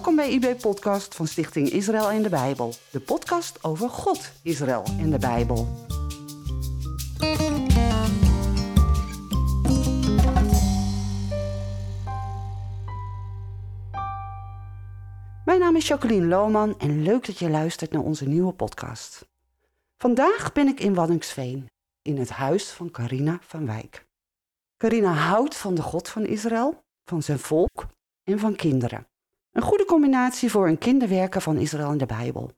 Welkom bij IB Podcast van Stichting Israël en de Bijbel. De podcast over God, Israël en de Bijbel. Mijn naam is Jacqueline Lohman en leuk dat je luistert naar onze nieuwe podcast. Vandaag ben ik in Waddingsveen, in het huis van Carina van Wijk. Carina houdt van de God van Israël, van zijn volk en van kinderen. Een goede combinatie voor een kinderwerker van Israël en de Bijbel.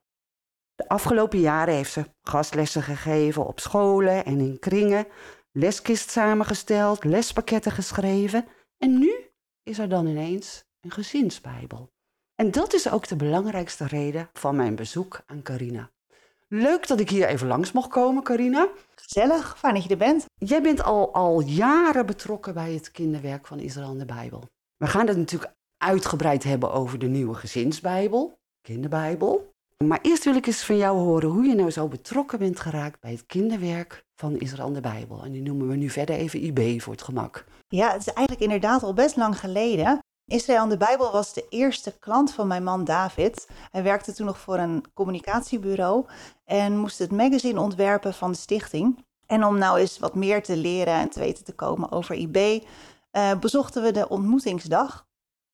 De afgelopen jaren heeft ze gastlessen gegeven op scholen en in kringen, leskist samengesteld, lespakketten geschreven en nu is er dan ineens een gezinsbijbel. En dat is ook de belangrijkste reden van mijn bezoek aan Carina. Leuk dat ik hier even langs mocht komen, Carina. Gezellig, fijn dat je er bent. Jij bent al, al jaren betrokken bij het kinderwerk van Israël en de Bijbel. We gaan het natuurlijk uitgebreid hebben over de nieuwe gezinsbijbel, kinderbijbel. Maar eerst wil ik eens van jou horen hoe je nou zo betrokken bent geraakt bij het kinderwerk van Israël de Bijbel. En die noemen we nu verder even IB voor het gemak. Ja, het is eigenlijk inderdaad al best lang geleden. Israël de Bijbel was de eerste klant van mijn man David. Hij werkte toen nog voor een communicatiebureau en moest het magazine ontwerpen van de stichting. En om nou eens wat meer te leren en te weten te komen over IB, uh, bezochten we de ontmoetingsdag.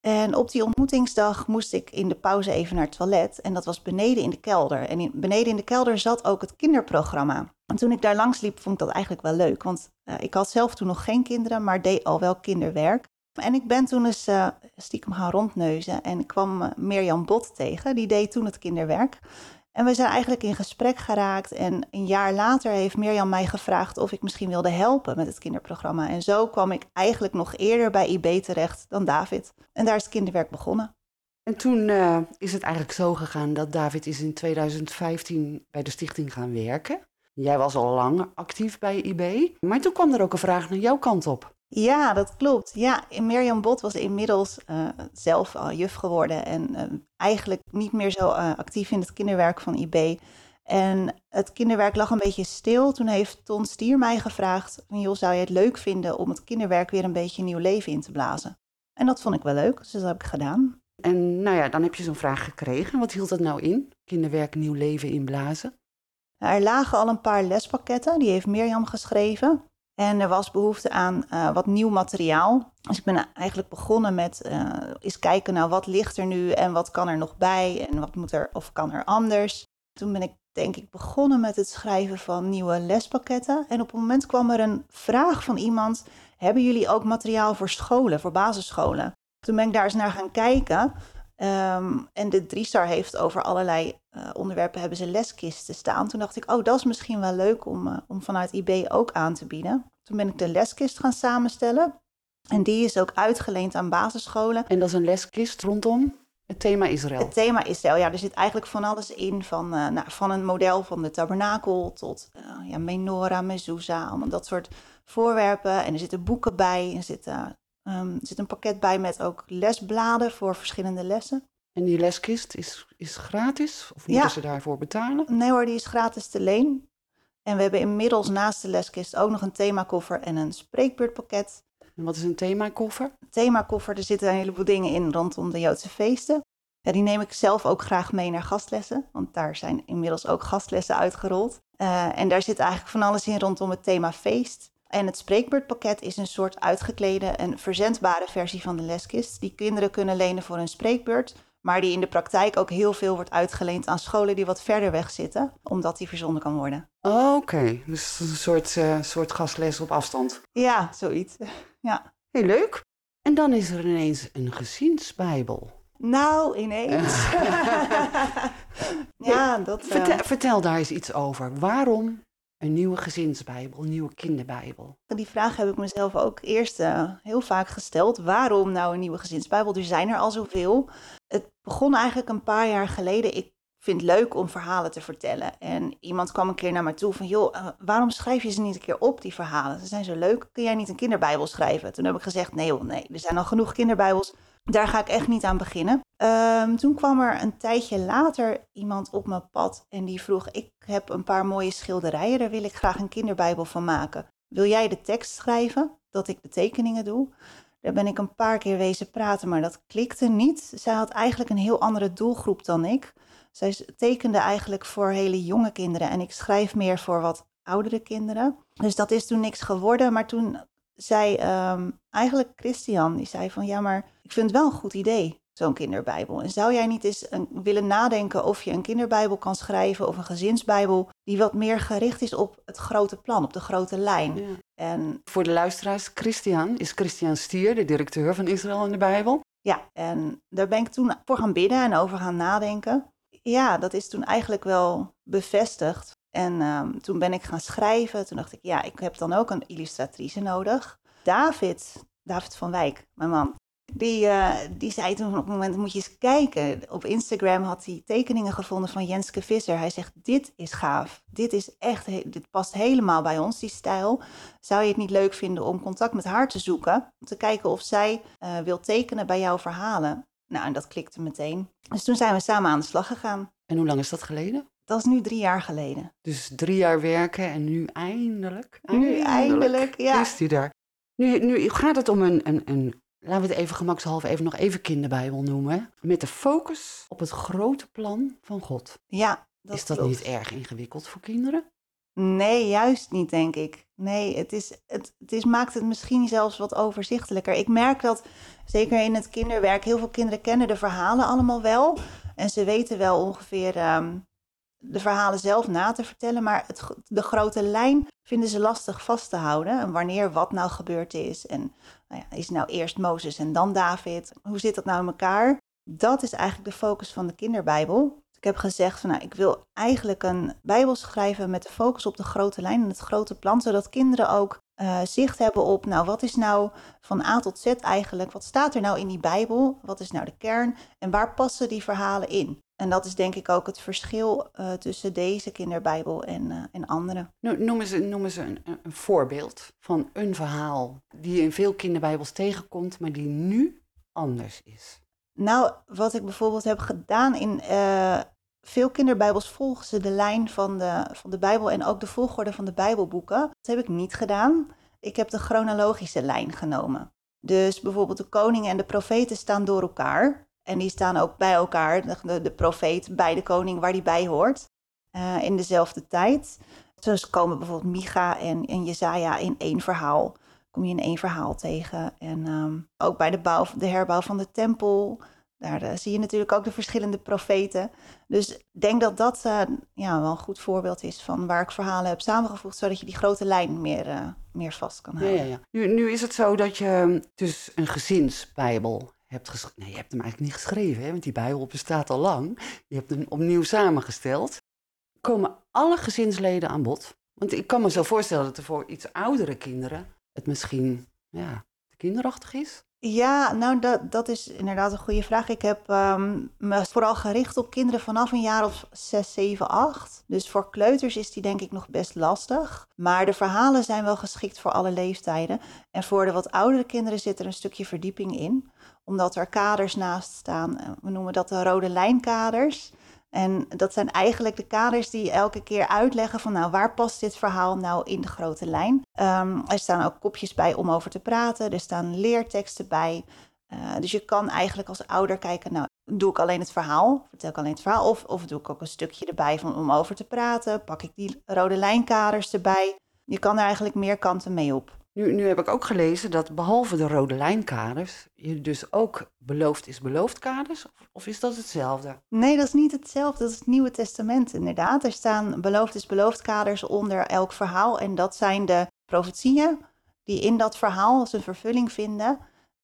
En op die ontmoetingsdag moest ik in de pauze even naar het toilet. En dat was beneden in de kelder. En beneden in de kelder zat ook het kinderprogramma. En toen ik daar langs liep, vond ik dat eigenlijk wel leuk. Want uh, ik had zelf toen nog geen kinderen, maar deed al wel kinderwerk. En ik ben toen eens uh, stiekem gaan rondneuzen en ik kwam uh, Mirjam Bot tegen. Die deed toen het kinderwerk. En we zijn eigenlijk in gesprek geraakt. En een jaar later heeft Mirjam mij gevraagd of ik misschien wilde helpen met het kinderprogramma. En zo kwam ik eigenlijk nog eerder bij IB terecht dan David. En daar is kinderwerk begonnen. En toen uh, is het eigenlijk zo gegaan dat David is in 2015 bij de stichting gaan werken. Jij was al lang actief bij IB. Maar toen kwam er ook een vraag naar jouw kant op. Ja, dat klopt. Ja, Mirjam Bot was inmiddels uh, zelf al juf geworden en uh, eigenlijk niet meer zo uh, actief in het kinderwerk van IB. En het kinderwerk lag een beetje stil. Toen heeft Ton Stier mij gevraagd: joh, zou je het leuk vinden om het kinderwerk weer een beetje nieuw leven in te blazen? En dat vond ik wel leuk, dus dat heb ik gedaan. En nou ja, dan heb je zo'n vraag gekregen. Wat hield dat nou in? Kinderwerk nieuw leven inblazen? Er lagen al een paar lespakketten, die heeft Mirjam geschreven. En er was behoefte aan uh, wat nieuw materiaal. Dus ik ben eigenlijk begonnen met uh, eens kijken naar wat ligt er nu en wat kan er nog bij en wat moet er of kan er anders. Toen ben ik denk ik begonnen met het schrijven van nieuwe lespakketten. En op een moment kwam er een vraag van iemand: hebben jullie ook materiaal voor scholen, voor basisscholen? Toen ben ik daar eens naar gaan kijken. Um, en de Driestar heeft over allerlei uh, onderwerpen hebben ze leskisten staan. Toen dacht ik, oh, dat is misschien wel leuk om, uh, om vanuit IB ook aan te bieden. Toen ben ik de leskist gaan samenstellen. En die is ook uitgeleend aan basisscholen. En dat is een leskist rondom het thema Israël? Het thema Israël, ja. Er zit eigenlijk van alles in. Van, uh, nou, van een model van de tabernakel tot ja, menorah, mezuzah. Allemaal dat soort voorwerpen. En er zitten boeken bij. Er zit, um, er zit een pakket bij met ook lesbladen voor verschillende lessen. En die leskist is, is gratis? Of moeten ja. ze daarvoor betalen? Nee hoor, die is gratis te leen. En we hebben inmiddels naast de leskist ook nog een themakoffer en een spreekbeurtpakket. En wat is een themakoffer? Themakoffer, er zitten een heleboel dingen in rondom de Joodse feesten. Ja, die neem ik zelf ook graag mee naar gastlessen, want daar zijn inmiddels ook gastlessen uitgerold. Uh, en daar zit eigenlijk van alles in rondom het thema feest. En het spreekbeurtpakket is een soort uitgeklede en verzendbare versie van de leskist, die kinderen kunnen lenen voor een spreekbeurt, maar die in de praktijk ook heel veel wordt uitgeleend aan scholen die wat verder weg zitten, omdat die verzonden kan worden. Oh, Oké, okay. dus een soort, uh, soort gastles op afstand. Ja, zoiets. ja. Heel leuk. En dan is er ineens een gezinsbijbel. Nou, ineens. ja, dat... Uh... Vertel, vertel daar eens iets over. Waarom een nieuwe gezinsbijbel, een nieuwe kinderbijbel? Die vraag heb ik mezelf ook eerst uh, heel vaak gesteld. Waarom nou een nieuwe gezinsbijbel? Er zijn er al zoveel. Het begon eigenlijk een paar jaar geleden. Ik vind het leuk om verhalen te vertellen. En iemand kwam een keer naar mij toe van... joh, uh, waarom schrijf je ze niet een keer op, die verhalen? Ze zijn zo leuk. Kun jij niet een kinderbijbel schrijven? Toen heb ik gezegd, nee joh, nee. Er zijn al genoeg kinderbijbels. Daar ga ik echt niet aan beginnen. Um, toen kwam er een tijdje later iemand op mijn pad en die vroeg: Ik heb een paar mooie schilderijen, daar wil ik graag een kinderbijbel van maken. Wil jij de tekst schrijven, dat ik de tekeningen doe? Daar ben ik een paar keer wezen praten, maar dat klikte niet. Zij had eigenlijk een heel andere doelgroep dan ik. Zij tekende eigenlijk voor hele jonge kinderen en ik schrijf meer voor wat oudere kinderen. Dus dat is toen niks geworden. Maar toen zei ehm, eigenlijk Christian, die zei van ja, maar ik vind het wel een goed idee, zo'n kinderbijbel. En zou jij niet eens een, willen nadenken of je een kinderbijbel kan schrijven of een gezinsbijbel die wat meer gericht is op het grote plan, op de grote lijn. Ja. En Voor de luisteraars, Christian is Christian Stier, de directeur van Israël in de Bijbel. ja, en daar ben ik toen voor gaan bidden en over gaan nadenken. Ja, dat is toen eigenlijk wel bevestigd. En ehm, toen ben ik gaan schrijven. Toen dacht ik, ja, ik heb dan ook een illustratrice nodig. David, David van Wijk, mijn man, die, eh, die zei toen op het moment, moet je eens kijken. Op Instagram had hij tekeningen gevonden van Jenske Visser. Hij zegt, dit is gaaf. Dit is echt, dit past helemaal bij ons, die stijl. Zou je het niet leuk vinden om contact met haar te zoeken? Om te kijken of zij eh, wil tekenen bij jouw verhalen. Nou, en dat klikte meteen. Dus toen zijn we samen aan de slag gegaan. En hoe lang is dat geleden? Dat is nu drie jaar geleden. Dus drie jaar werken en nu eindelijk, Nu eindelijk, ja. is hij daar. Nu, nu gaat het om een, een, een, laten we het even gemakshalve even nog even kinderbijbel noemen. Met de focus op het grote plan van God. Ja, dat is dat klopt. niet erg ingewikkeld voor kinderen? Nee, juist niet, denk ik. Nee, het, is, het, het is, maakt het misschien zelfs wat overzichtelijker. Ik merk dat, zeker in het kinderwerk, heel veel kinderen kennen de verhalen allemaal wel. En ze weten wel ongeveer ehm, de verhalen zelf na te vertellen. Maar het, de grote lijn vinden ze lastig vast te houden. En wanneer wat nou gebeurd is. En nou ja, is nou eerst Mozes en dan David? Hoe zit dat nou in elkaar? Dat is eigenlijk de focus van de kinderbijbel. Ik heb gezegd van nou, ik wil eigenlijk een bijbel schrijven met de focus op de grote lijn en het grote plan, zodat kinderen ook eh, zicht hebben op, nou wat is nou van A tot Z eigenlijk, wat staat er nou in die bijbel, wat is nou de kern en waar passen die verhalen in? En dat is denk ik ook het verschil eh, tussen deze kinderbijbel en, eh, en andere. No- Noem eens, noem eens een, een- voorbeeld van een verhaal die je in veel kinderbijbels tegenkomt, maar die nu anders is. Nou, wat ik bijvoorbeeld heb gedaan in veel kinderbijbels volgen ze de lijn van de, van de Bijbel en ook de volgorde van de Bijbelboeken. Dat heb ik niet gedaan. Ik heb de chronologische lijn genomen. Dus bijvoorbeeld de koningen en de profeten staan door elkaar. En die staan ook bij elkaar, de, de, profeet bij de koning waar die bij hoort, eh, in dezelfde tijd. Dus komen bijvoorbeeld Micha en, en Jezaja in één verhaal. Kom je in één verhaal tegen. En ehm, ook bij de, bouw, de herbouw van de tempel, daar eh, zie je natuurlijk ook de verschillende profeten. Dus ik denk dat dat eh, ja, wel een goed voorbeeld is van waar ik verhalen heb samengevoegd, zodat je die grote lijn meer, eh, meer vast kan houden. ja. Nu, nu is het zo dat je dus een gezinsbijbel hebt geschreven. Nee, je hebt hem eigenlijk niet geschreven, hè? want die bijbel bestaat al lang. Je hebt hem opnieuw samengesteld. Komen alle gezinsleden aan bod? Want ik kan me zo voorstellen dat er voor iets oudere kinderen het misschien ja, te kinderachtig is. Ja, nou dat, dat is inderdaad een goede vraag. Ik heb ehm, me vooral gericht op kinderen vanaf een jaar of 6, 7, 8. Dus voor kleuters is die denk ik nog best lastig. Maar de verhalen zijn wel geschikt voor alle leeftijden. En voor de wat oudere kinderen zit er een stukje verdieping in. Omdat er kaders naast staan. We noemen dat de rode lijnkaders. En dat zijn eigenlijk de kaders die elke keer uitleggen van nou waar past dit verhaal nou in de grote lijn. Ehm, er staan ook kopjes bij om over te praten. Er staan leerteksten bij. Eh, dus je kan eigenlijk als ouder kijken, nou doe ik alleen het verhaal, vertel ik alleen het verhaal of, of doe ik ook een stukje erbij van, om over te praten. Pak ik die rode lijnkaders erbij. Je kan er eigenlijk meer kanten mee op. Nu, nu heb ik ook gelezen dat behalve de rode lijnkaders, je dus ook beloofd is beloofd kaders, of, is dat hetzelfde? Nee, dat is niet hetzelfde. Dat is het Nieuwe Testament inderdaad. Er staan beloofd is beloofd kaders onder elk verhaal. En dat zijn de profetieën die in dat verhaal zijn vervulling vinden.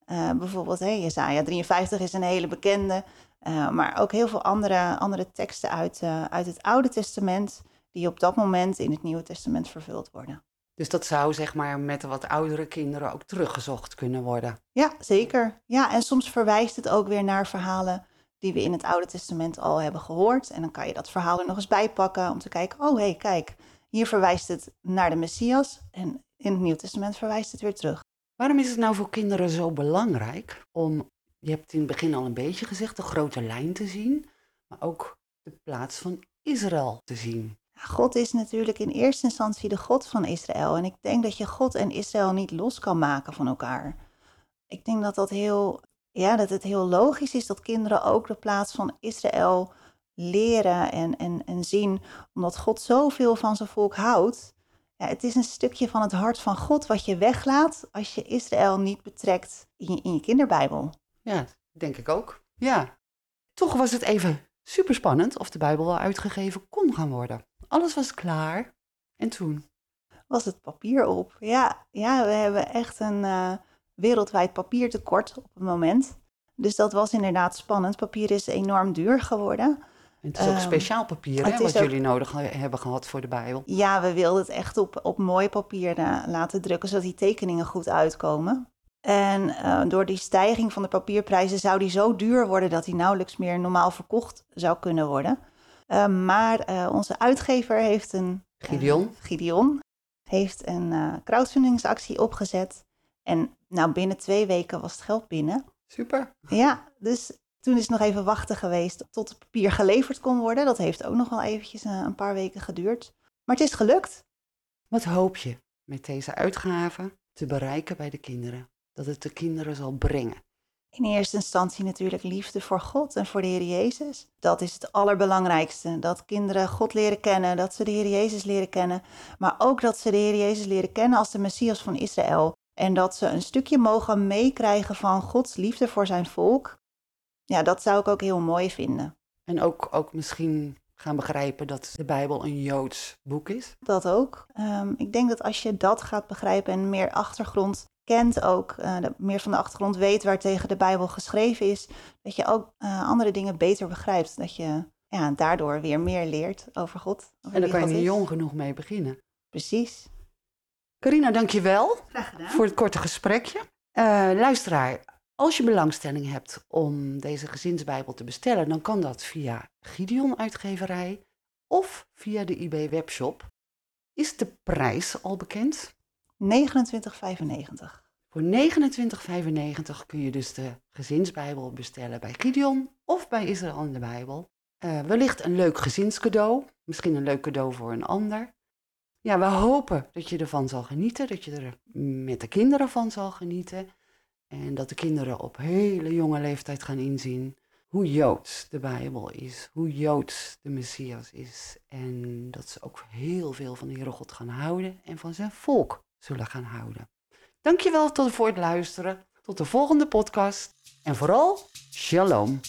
Eh, bijvoorbeeld, hey, Jezaja 53 is een hele bekende. eh, maar ook heel veel andere, andere teksten uit, eh, uit het Oude Testament... die op dat moment in het Nieuwe Testament vervuld worden. Dus dat zou zeg maar met de wat oudere kinderen ook teruggezocht kunnen worden. Ja, zeker. Ja, en soms verwijst het ook weer naar verhalen die we in het Oude Testament al hebben gehoord. En dan kan je dat verhaal er nog eens bij pakken om te kijken, oh hé, hey, kijk, hier verwijst het naar de Messias en in het Nieuw Testament verwijst het weer terug. Waarom is het nou voor kinderen zo belangrijk om, je hebt in het begin al een beetje gezegd, de grote lijn te zien, maar ook de plaats van Israël te zien? God is natuurlijk in eerste instantie de God van Israël. En ik denk dat je God en Israël niet los kan maken van elkaar. Ik denk dat dat heel, ja, dat het heel logisch is dat kinderen ook de plaats van Israël leren en, en, en zien, omdat God zoveel van zijn volk houdt. Ja, het is een stukje van het hart van God wat je weglaat als je Israël niet betrekt in je, in je kinderbijbel. Ja, denk ik ook. Ja. Toch was het even super spannend of de Bijbel wel uitgegeven kon gaan worden. Alles was klaar. En toen? Was het papier op? Ja, ja we hebben echt een uh, wereldwijd papiertekort op het moment. Dus dat was inderdaad spannend. Papier is enorm duur geworden. En het is ook um, speciaal papier, hè, wat jullie nodig hebben gehad voor de Bijbel. Ja, we wilden het echt op, op mooi papier uh, laten drukken, zodat die tekeningen goed uitkomen. En uh, door die stijging van de papierprijzen zou die zo duur worden dat die nauwelijks meer normaal verkocht zou kunnen worden. Uh, maar uh, onze uitgever heeft een. Gideon. Gideon heeft een crowdfundingsactie opgezet. En nou, binnen twee weken was het geld binnen. Super. Ja, dus toen is het nog even wachten geweest tot het papier geleverd kon worden. Dat heeft ook nog wel eventjes een paar weken geduurd. Maar het is gelukt. Wat hoop je met deze uitgave te bereiken bij de kinderen? dat het de kinderen zal brengen? In eerste instantie natuurlijk liefde voor God en voor de Heer Jezus. Dat is het allerbelangrijkste. Dat kinderen God leren kennen, dat ze de Heer Jezus leren kennen. Maar ook dat ze de Heer Jezus leren kennen als de Messias van Israël. En dat ze een stukje mogen meekrijgen van Gods liefde voor zijn volk. Ja, dat zou ik ook heel mooi vinden. En ook, ook misschien gaan begrijpen dat de Bijbel een Joods boek is? Dat ook. Um, ik denk dat als je dat gaat begrijpen en meer achtergrond kent ook, uh, meer van de achtergrond weet waar tegen de Bijbel geschreven is, dat je ook uh, andere dingen beter begrijpt. Dat je ja, daardoor weer meer leert over God. Over en daar kan je niet jong genoeg mee beginnen. Precies. Carina, dankjewel Graag gedaan. voor het korte gesprekje. Uh, luisteraar, als je belangstelling hebt om deze gezinsbijbel te bestellen, dan kan dat via Gideon Uitgeverij of via de IB Webshop. Is de prijs al bekend? 29,95. Voor 29,95 kun je dus de gezinsbijbel bestellen bij Gideon of bij Israël in de Bijbel. Uh, wellicht een leuk gezinscadeau, misschien een leuk cadeau voor een ander. Ja, we hopen dat je ervan zal genieten, dat je er met de kinderen van zal genieten. En dat de kinderen op hele jonge leeftijd gaan inzien hoe joods de Bijbel is, hoe joods de Messias is. En dat ze ook heel veel van de Heere God gaan houden en van zijn volk zullen gaan houden. Dankjewel tot voor het luisteren. Tot de volgende podcast. En vooral, shalom.